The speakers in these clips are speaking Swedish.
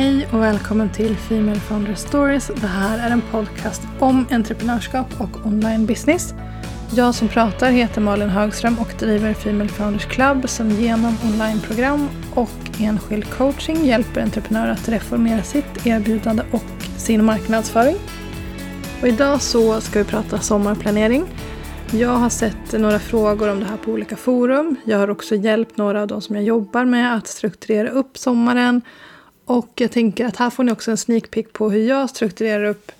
Hej och välkommen till Female Founder Stories. Det här är en podcast om entreprenörskap och online business. Jag som pratar heter Malin Högström och driver Female Founders Club som genom onlineprogram och enskild coaching hjälper entreprenörer att reformera sitt erbjudande och sin marknadsföring. Och idag så ska vi prata sommarplanering. Jag har sett några frågor om det här på olika forum. Jag har också hjälpt några av de som jag jobbar med att strukturera upp sommaren och jag tänker att här får ni också en sneak peek på hur jag strukturerar upp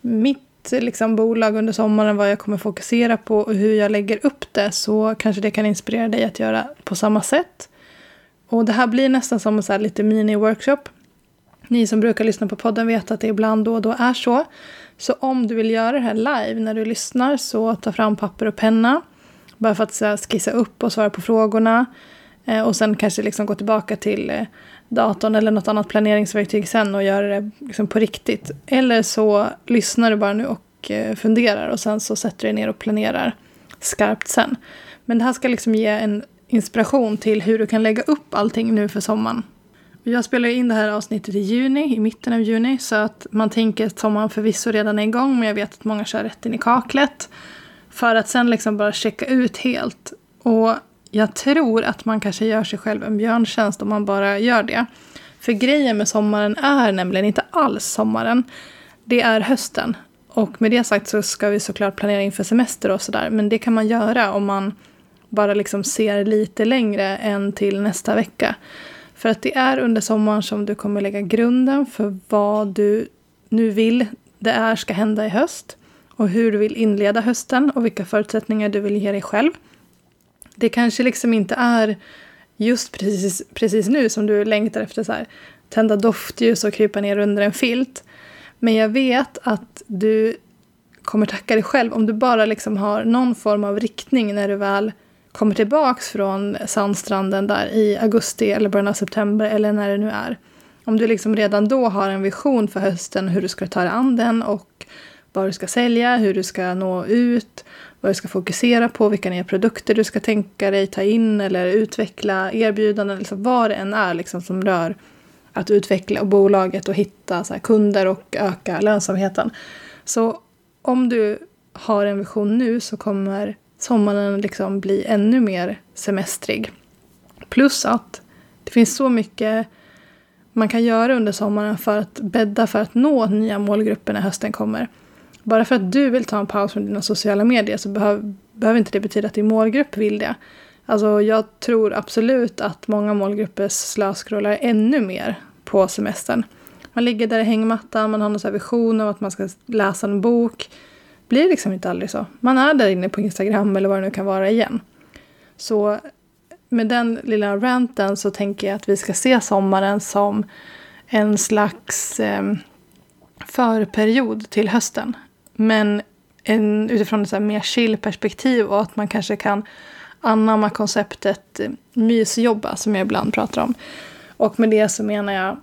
mitt liksom, bolag under sommaren, vad jag kommer fokusera på och hur jag lägger upp det. Så kanske det kan inspirera dig att göra på samma sätt. Och det här blir nästan som en så lite mini-workshop. Ni som brukar lyssna på podden vet att det ibland då och då är så. Så om du vill göra det här live när du lyssnar så ta fram papper och penna. Bara för att skissa upp och svara på frågorna. Eh, och sen kanske liksom gå tillbaka till eh, datorn eller något annat planeringsverktyg sen och göra det liksom på riktigt. Eller så lyssnar du bara nu och eh, funderar och sen så sätter du dig ner och planerar skarpt sen. Men det här ska liksom ge en inspiration till hur du kan lägga upp allting nu för sommaren. Jag spelar in det här avsnittet i juni, i mitten av juni, så att man tänker att sommaren förvisso redan är igång, men jag vet att många kör rätt in i kaklet. För att sen liksom bara checka ut helt. Och jag tror att man kanske gör sig själv en björntjänst om man bara gör det. För grejen med sommaren är nämligen inte alls sommaren. Det är hösten. Och med det sagt så ska vi såklart planera inför semester och sådär. Men det kan man göra om man bara liksom ser lite längre än till nästa vecka. För att det är under sommaren som du kommer lägga grunden för vad du nu vill det är ska hända i höst. Och hur du vill inleda hösten och vilka förutsättningar du vill ge dig själv. Det kanske liksom inte är just precis, precis nu som du längtar efter så här, tända doftljus och krypa ner under en filt. Men jag vet att du kommer tacka dig själv om du bara liksom har någon form av riktning när du väl kommer tillbaks från sandstranden där i augusti eller början av september eller när det nu är. Om du liksom redan då har en vision för hösten hur du ska ta dig an den och vad du ska sälja, hur du ska nå ut, vad du ska fokusera på, vilka nya produkter du ska tänka dig ta in eller utveckla, erbjudanden, liksom vad det än är liksom som rör att utveckla bolaget och hitta så kunder och öka lönsamheten. Så om du har en vision nu så kommer sommaren liksom bli ännu mer semestrig. Plus att det finns så mycket man kan göra under sommaren för att bädda för att nå nya målgrupper när hösten kommer. Bara för att du vill ta en paus från dina sociala medier så behöv, behöver inte det betyda att din målgrupp vill det. Alltså jag tror absolut att många målgrupper slöskrollar ännu mer på semestern. Man ligger där i hängmattan, man har någon vision om att man ska läsa en bok. blir liksom inte aldrig så. Man är där inne på Instagram eller vad det nu kan vara igen. Så med den lilla ranten så tänker jag att vi ska se sommaren som en slags eh, förperiod till hösten. Men en, utifrån ett så mer chill perspektiv och att man kanske kan anamma konceptet eh, mysjobba som jag ibland pratar om. Och med det så menar jag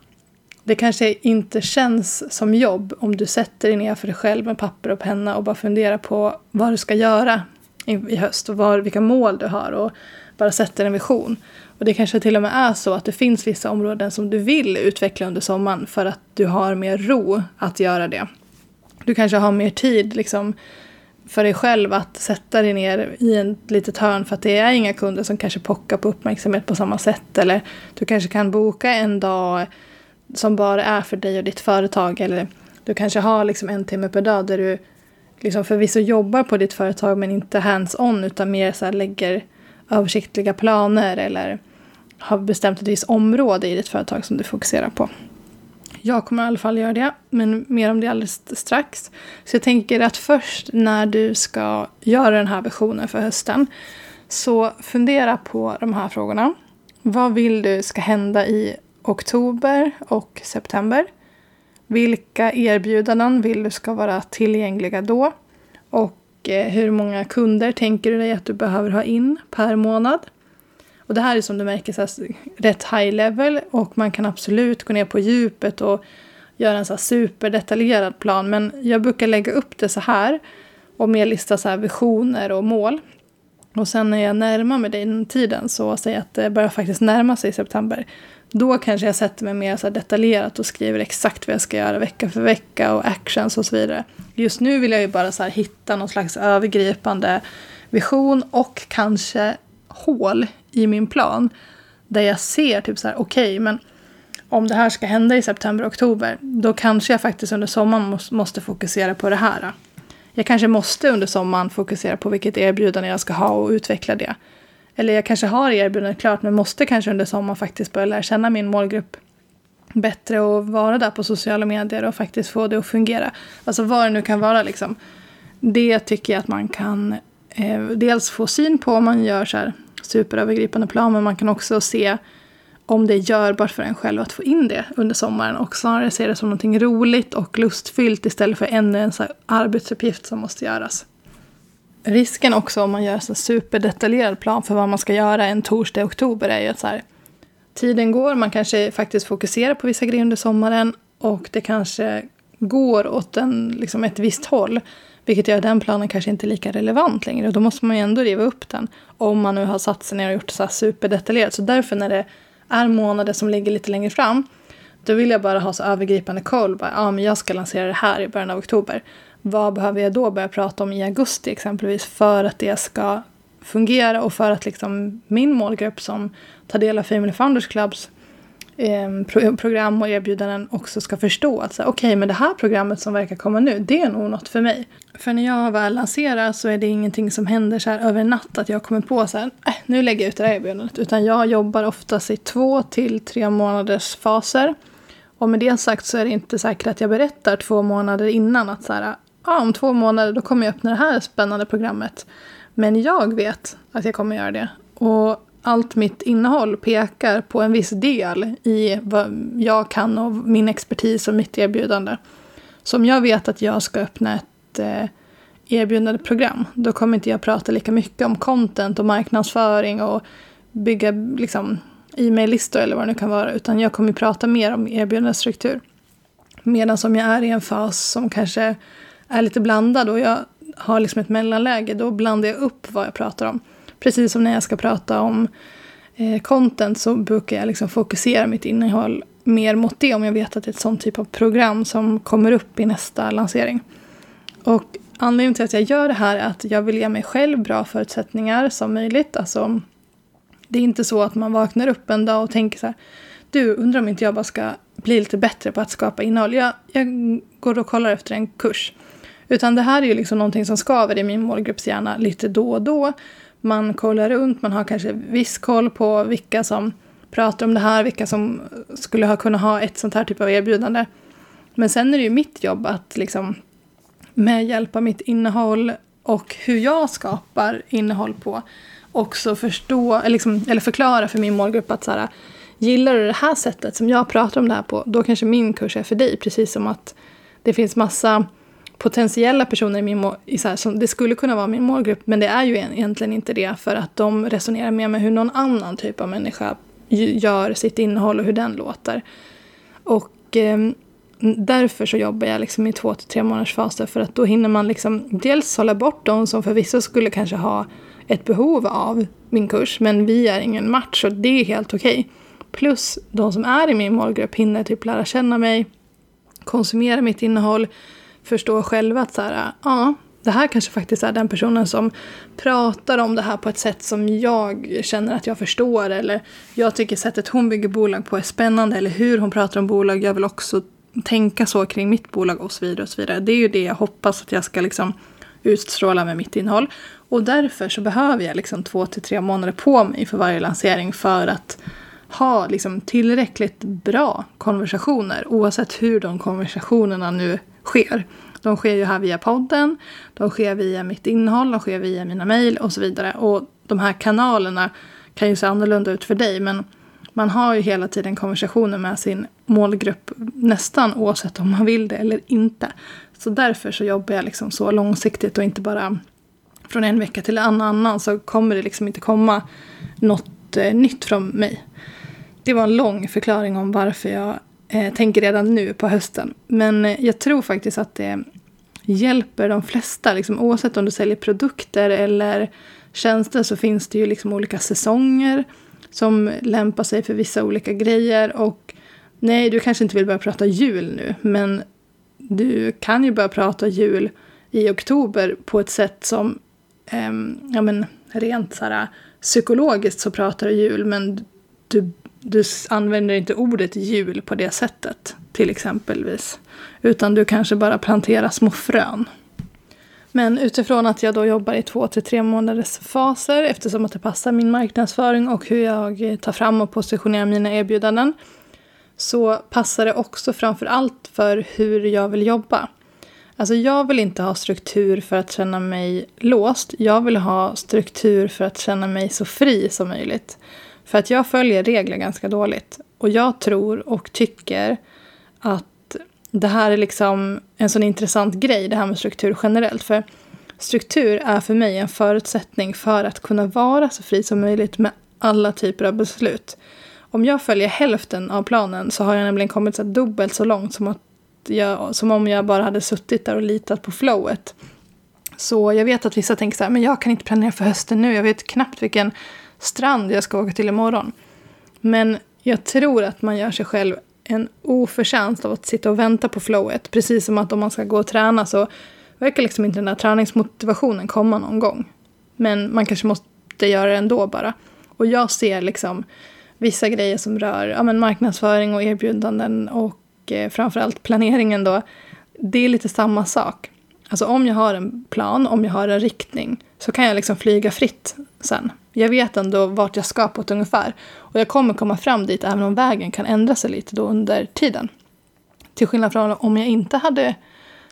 det kanske inte känns som jobb om du sätter dig ner för dig själv med papper och penna och bara funderar på vad du ska göra i, i höst och var, vilka mål du har och bara sätter en vision. Och det kanske till och med är så att det finns vissa områden som du vill utveckla under sommaren för att du har mer ro att göra det. Du kanske har mer tid liksom, för dig själv att sätta dig ner i ett litet hörn för att det är inga kunder som kanske pockar på uppmärksamhet på samma sätt. Eller du kanske kan boka en dag som bara är för dig och ditt företag. Eller du kanske har liksom en timme per dag där du liksom förvisso jobbar på ditt företag men inte hands-on utan mer så lägger översiktliga planer eller har bestämt ett visst område i ditt företag som du fokuserar på. Jag kommer i alla fall göra det, men mer om det alldeles strax. Så jag tänker att först när du ska göra den här versionen för hösten så fundera på de här frågorna. Vad vill du ska hända i oktober och september? Vilka erbjudanden vill du ska vara tillgängliga då? Och eh, hur många kunder tänker du dig att du behöver ha in per månad? Och det här är som du märker så här, rätt high level och man kan absolut gå ner på djupet och göra en så här superdetaljerad plan. Men jag brukar lägga upp det så här och mer lista så här visioner och mål. Och sen när jag närmar mig den tiden så säger att det börjar faktiskt närma sig september. Då kanske jag sätter mig mer så detaljerat och skriver exakt vad jag ska göra vecka för vecka och actions och så vidare. Just nu vill jag ju bara så hitta någon slags övergripande vision och kanske hål i min plan. Där jag ser typ så här, okej, okay, men om det här ska hända i september, oktober, då kanske jag faktiskt under sommaren måste fokusera på det här. Jag kanske måste under sommaren fokusera på vilket erbjudande jag ska ha och utveckla det. Eller jag kanske har erbjudandet klart men måste kanske under sommaren faktiskt börja lära känna min målgrupp bättre och vara där på sociala medier och faktiskt få det att fungera. Alltså vad det nu kan vara liksom. Det tycker jag att man kan eh, dels få syn på om man gör så här superövergripande plan men man kan också se om det är görbart för en själv att få in det under sommaren och snarare se det som någonting roligt och lustfyllt istället för ännu en arbetsuppgift som måste göras. Risken också om man gör en superdetaljerad plan för vad man ska göra en torsdag i oktober är ju att så här, tiden går, man kanske faktiskt fokuserar på vissa grejer under sommaren och det kanske går åt en, liksom ett visst håll. Vilket gör den planen kanske inte lika relevant längre. Och då måste man ju ändå riva upp den. Om man nu har satt sig ner och gjort det så här superdetaljerat. Så därför när det är månader som ligger lite längre fram. Då vill jag bara ha så övergripande koll. Bara, ah, men jag ska lansera det här i början av oktober. Vad behöver jag då börja prata om i augusti exempelvis för att det ska fungera och för att liksom min målgrupp som tar del av Family Founders Clubs eh, program och erbjudanden också ska förstå att okej, okay, men det här programmet som verkar komma nu, det är nog något för mig. För när jag väl lanserar så är det ingenting som händer så här över en natt att jag kommer på så här, äh, nu lägger jag ut det här erbjudandet. Utan jag jobbar oftast i två till tre månaders faser. Och med det sagt så är det inte säkert att jag berättar två månader innan att så här, ah, om två månader då kommer jag öppna det här spännande programmet. Men jag vet att jag kommer göra det. Och allt mitt innehåll pekar på en viss del i vad jag kan och min expertis och mitt erbjudande. Så om jag vet att jag ska öppna ett eh, erbjudandeprogram, erbjudande program, då kommer inte jag prata lika mycket om content och marknadsföring och bygga liksom, e-maillistor eller vad det nu kan vara, utan jag kommer prata mer om erbjudandestruktur. Medan om jag är i en fas som kanske är lite blandad och jag har liksom ett mellanläge, då blandar jag upp vad jag pratar om. Precis som när jag ska prata om eh, content så brukar jag liksom fokusera mitt innehåll mer mot det om jag vet att det är ett sånt typ av program som kommer upp i nästa lansering. Och anledningen till att jag gör det här är att jag vill ge mig själv bra förutsättningar som möjligt. Alltså, det är inte så att man vaknar upp en dag och tänker så här, du, undrar om inte jag bara ska bli lite bättre på att skapa innehåll. Jag, jag går och kollar efter en kurs. Utan det här är ju liksom någonting som skaver i min målgrupps hjärna lite då och då. Man kollar runt, man har kanske viss koll på vilka som pratar om det här, vilka som skulle ha kunnat ha ett sånt här typ av erbjudande. Men sen är det ju mitt jobb att liksom med hjälp av mitt innehåll och hur jag skapar innehåll på också förstå, eller, liksom, eller förklara för min målgrupp att så här, gillar du det här sättet som jag pratar om det här på, då kanske min kurs är för dig. Precis som att det finns massa potentiella personer i min mål, i så här, som det skulle kunna vara min målgrupp, men det är ju egentligen inte det för att de resonerar mer med hur någon annan typ av människa gör sitt innehåll och hur den låter. Och eh, därför så jobbar jag liksom i två till tre månaders faser för att då hinner man liksom dels hålla bort de som förvisso skulle kanske ha ett behov av min kurs, men vi är ingen match och det är helt okej. Okay. Plus de som är i min målgrupp hinner typ lära känna mig, konsumera mitt innehåll, förstå själva att så här, ja, det här kanske faktiskt är den personen som pratar om det här på ett sätt som jag känner att jag förstår. Eller jag tycker sättet hon bygger bolag på är spännande. Eller hur hon pratar om bolag. Jag vill också tänka så kring mitt bolag och så vidare. och så vidare. Det är ju det jag hoppas att jag ska liksom utstråla med mitt innehåll. Och därför så behöver jag liksom två till tre månader på mig för varje lansering för att ha liksom tillräckligt bra konversationer oavsett hur de konversationerna nu sker. De sker ju här via podden, de sker via mitt innehåll, de sker via mina mejl och så vidare. Och de här kanalerna kan ju se annorlunda ut för dig men man har ju hela tiden konversationer med sin målgrupp nästan oavsett om man vill det eller inte. Så därför så jobbar jag liksom så långsiktigt och inte bara från en vecka till en annan så kommer det liksom inte komma något eh, nytt från mig. Det var en lång förklaring om varför jag eh, tänker redan nu på hösten. Men eh, jag tror faktiskt att det hjälper de flesta. Liksom, oavsett om du säljer produkter eller tjänster så finns det ju liksom olika säsonger. som lämpar sig för vissa olika grejer. Och nej, du kanske inte vill börja prata jul nu, men du kan ju börja prata jul i oktober på ett sätt som, eh, ja men rent så här, psykologiskt så pratar du jul, men du, du använder inte ordet jul på det sättet, till exempelvis. Utan du kanske bara planterar små frön. Men utifrån att jag då jobbar i två till tre månaders faser eftersom att det passar min marknadsföring och hur jag tar fram och positionerar mina erbjudanden så passar det också framför allt för hur jag vill jobba. Alltså jag vill inte ha struktur för att känna mig låst. Jag vill ha struktur för att känna mig så fri som möjligt. För att jag följer regler ganska dåligt. Och jag tror och tycker att det här är liksom en sån intressant grej, det här med struktur generellt. För struktur är för mig en förutsättning för att kunna vara så fri som möjligt med alla typer av beslut. Om jag följer hälften av planen så har jag nämligen kommit så dubbelt så långt som, att jag, som om jag bara hade suttit där och litat på flowet. Så jag vet att vissa tänker så här, men jag kan inte planera för hösten nu. Jag vet knappt vilken strand jag ska åka till imorgon. Men jag tror att man gör sig själv en oförtjänst av att sitta och vänta på flowet. Precis som att om man ska gå och träna så verkar liksom inte den där träningsmotivationen komma någon gång. Men man kanske måste göra det ändå bara. Och jag ser liksom vissa grejer som rör ja, men marknadsföring och erbjudanden och eh, framförallt planeringen då. Det är lite samma sak. Alltså om jag har en plan, om jag har en riktning, så kan jag liksom flyga fritt sen. Jag vet ändå vart jag ska på ett ungefär. Och jag kommer komma fram dit även om vägen kan ändra sig lite då under tiden. Till skillnad från om jag inte hade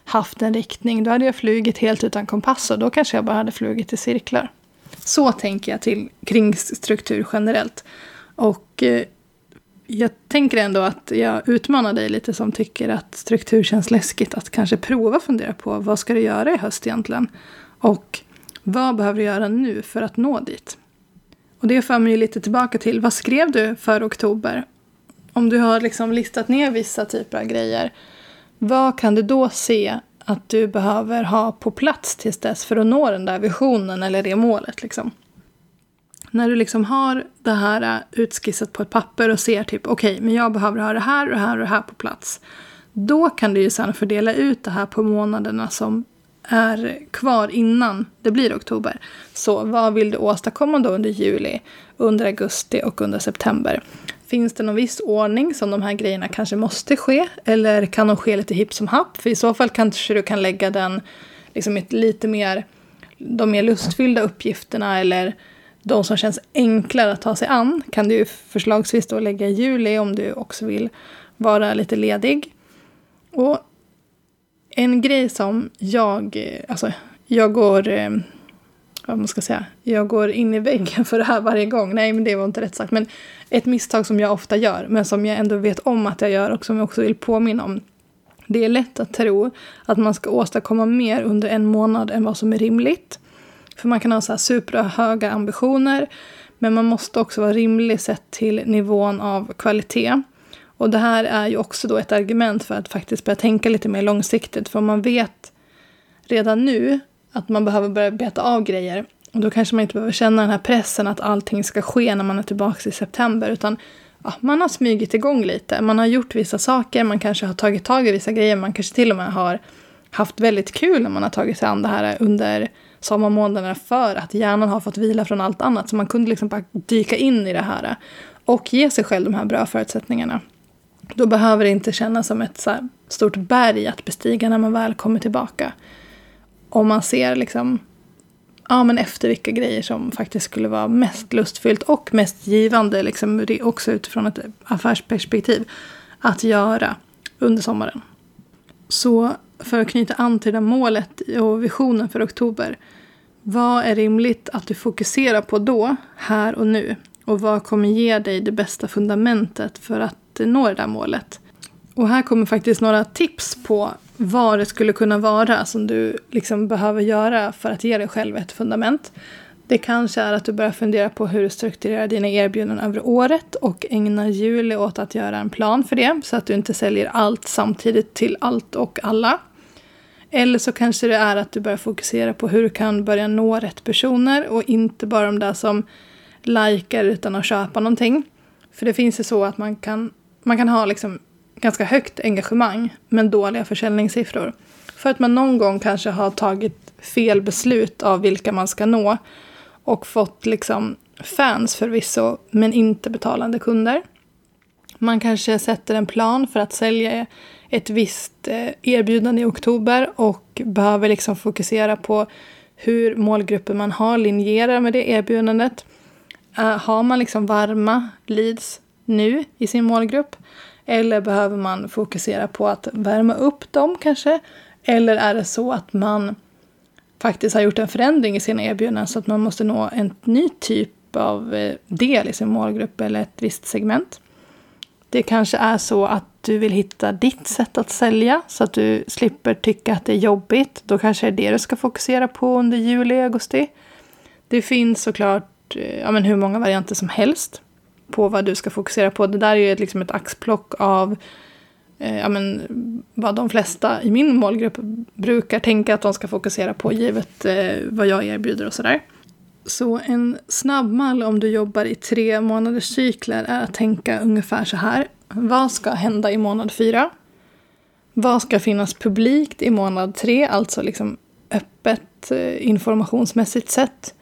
haft en riktning, då hade jag flugit helt utan kompass och då kanske jag bara hade flugit i cirklar. Så tänker jag till, kring struktur generellt. Och eh, jag tänker ändå att jag utmanar dig lite som tycker att struktur känns läskigt. Att kanske prova fundera på vad ska du göra i höst egentligen? Och vad behöver du göra nu för att nå dit? Och det för mig lite tillbaka till, vad skrev du för oktober? Om du har liksom listat ner vissa typer av grejer, vad kan du då se att du behöver ha på plats tills dess för att nå den där visionen eller det målet? Liksom? När du liksom har det här äh, utskissat på ett papper och ser typ okej, okay, men jag behöver ha det här och det här och det här på plats. Då kan du ju sen fördela ut det här på månaderna som är kvar innan det blir oktober. Så vad vill du åstadkomma då under juli, under augusti och under september? Finns det någon viss ordning som de här grejerna kanske måste ske? Eller kan de ske lite hipp som happ? För i så fall kanske du kan lägga den liksom lite mer, de mer lustfyllda uppgifterna eller de som känns enklare att ta sig an kan du förslagsvis då lägga i juli om du också vill vara lite ledig. Och en grej som jag, alltså jag går, eh, vad man ska säga, jag går in i väggen för det här varje gång. Nej, men det var inte rätt sagt. Men ett misstag som jag ofta gör, men som jag ändå vet om att jag gör och som jag också vill påminna om. Det är lätt att tro att man ska åstadkomma mer under en månad än vad som är rimligt. För man kan ha så här superhöga ambitioner, men man måste också vara rimlig sett till nivån av kvalitet. Och det här är ju också då ett argument för att faktiskt börja tänka lite mer långsiktigt. För om man vet redan nu att man behöver börja beta av grejer. Och då kanske man inte behöver känna den här pressen att allting ska ske när man är tillbaka i september. Utan ja, man har smygit igång lite. Man har gjort vissa saker, man kanske har tagit tag i vissa grejer. Man kanske till och med har haft väldigt kul när man har tagit sig an det här under sommarmånaderna för att hjärnan har fått vila från allt annat. Så man kunde liksom bara dyka in i det här och ge sig själv de här bra förutsättningarna. Då behöver det inte kännas som ett så stort berg att bestiga när man väl kommer tillbaka. Om man ser liksom, ja men efter vilka grejer som faktiskt skulle vara mest lustfyllt och mest givande, liksom, också utifrån ett affärsperspektiv, att göra under sommaren. Så för att knyta an till det målet och visionen för oktober. Vad är rimligt att du fokuserar på då, här och nu? Och vad kommer ge dig det bästa fundamentet för att nå det där målet? Och här kommer faktiskt några tips på vad det skulle kunna vara som du liksom behöver göra för att ge dig själv ett fundament. Det kanske är att du börjar fundera på hur du strukturerar dina erbjudanden över året och ägnar juli åt att göra en plan för det så att du inte säljer allt samtidigt till allt och alla. Eller så kanske det är att du börjar fokusera på hur du kan börja nå rätt personer och inte bara de där som likar utan att köpa någonting. För det finns ju så att man kan, man kan ha liksom ganska högt engagemang men dåliga försäljningssiffror. För att man någon gång kanske har tagit fel beslut av vilka man ska nå och fått liksom fans förvisso, men inte betalande kunder. Man kanske sätter en plan för att sälja ett visst eh, erbjudande i oktober och behöver liksom fokusera på hur målgruppen man har linjerar med det erbjudandet. Eh, har man liksom varma leads nu i sin målgrupp? Eller behöver man fokusera på att värma upp dem kanske? Eller är det så att man faktiskt har gjort en förändring i sina erbjudanden så att man måste nå en ny typ av eh, del i sin målgrupp eller ett visst segment? Det kanske är så att du vill hitta ditt sätt att sälja så att du slipper tycka att det är jobbigt. Då kanske det är det du ska fokusera på under juli och augusti. Det finns såklart eh, ja, men hur många varianter som helst på vad du ska fokusera på. Det där är ju liksom ett axplock av eh, ja, men, vad de flesta i min målgrupp brukar tänka att de ska fokusera på givet eh, vad jag erbjuder och sådär. Så en snabbmall om du jobbar i tre månaders cykler är att tänka ungefär så här. Vad ska hända i månad fyra? Vad ska finnas publikt i månad tre, alltså liksom öppet eh, informationsmässigt sett?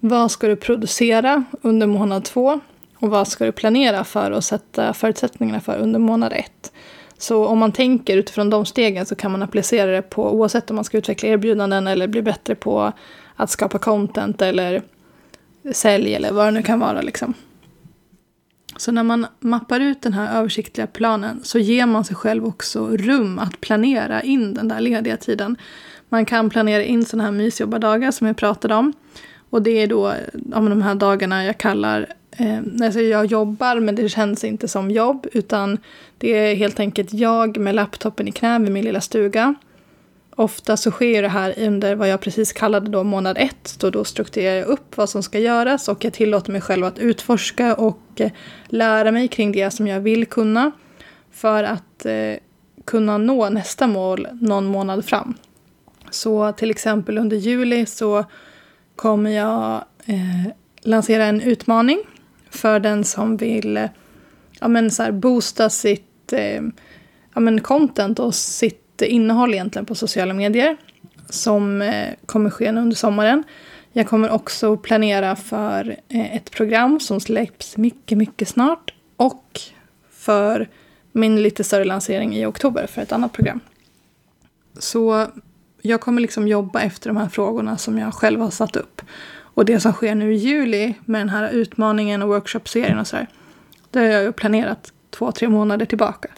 Vad ska du producera under månad två? Och vad ska du planera för och sätta förutsättningarna för under månad ett? Så om man tänker utifrån de stegen så kan man applicera det på oavsett om man ska utveckla erbjudanden eller bli bättre på att skapa content eller sälj eller vad det nu kan vara. Liksom. Så när man mappar ut den här översiktliga planen så ger man sig själv också rum att planera in den där lediga tiden. Man kan planera in sådana här mysjobbardagar som jag pratade om. Och det är då ja, de här dagarna jag kallar Eh, alltså jag jobbar men det känns inte som jobb utan det är helt enkelt jag med laptopen i knä vid min lilla stuga. Ofta så sker det här under vad jag precis kallade då månad ett. Då, då strukturerar jag upp vad som ska göras och jag tillåter mig själv att utforska och eh, lära mig kring det som jag vill kunna. För att eh, kunna nå nästa mål någon månad fram. Så till exempel under juli så kommer jag eh, lansera en utmaning för den som vill eh, ja, men så här, boosta sitt eh, ja, men content och sitt innehåll egentligen på sociala medier. Som eh, kommer ske under sommaren. Jag kommer också planera för eh, ett program som släpps mycket, mycket snart. Och för min lite större lansering i oktober för ett annat program. Så jag kommer liksom jobba efter de här frågorna som jag själv har satt upp. Och det som sker nu i juli med den här utmaningen och workshopserien och så här. Det har jag ju planerat två, tre månader tillbaka.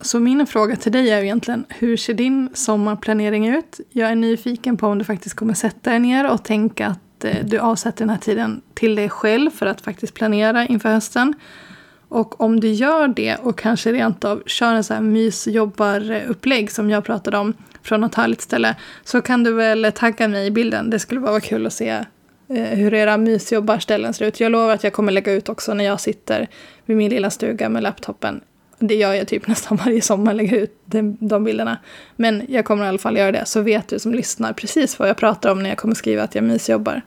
Så min fråga till dig är egentligen, hur ser din sommarplanering ut? Jag är nyfiken på om du faktiskt kommer sätta dig ner och tänka att eh, du avsätter den här tiden till dig själv för att faktiskt planera inför hösten. Och om du gör det och kanske rent av kör en så här mysjobbarupplägg som jag pratade om från något härligt ställe så kan du väl tagga mig i bilden. Det skulle bara vara kul att se Eh, hur era mysjobbarställen ser ut. Jag lovar att jag kommer lägga ut också när jag sitter vid min lilla stuga med laptopen. Det gör jag typ nästan varje sommar, lägger ut de, bilderna. Men jag kommer i alla fall göra det, så vet du som lyssnar precis vad jag pratar om när jag kommer skriva att jag mysjobbar.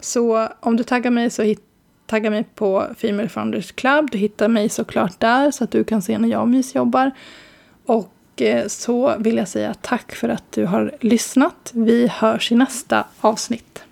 Så om du taggar mig så hit, tagga mig på Female Founders Club. Du hittar mig såklart där så att du kan se när jag mysjobbar. Och eh, så vill jag säga tack för att du har lyssnat. Vi hörs i nästa avsnitt.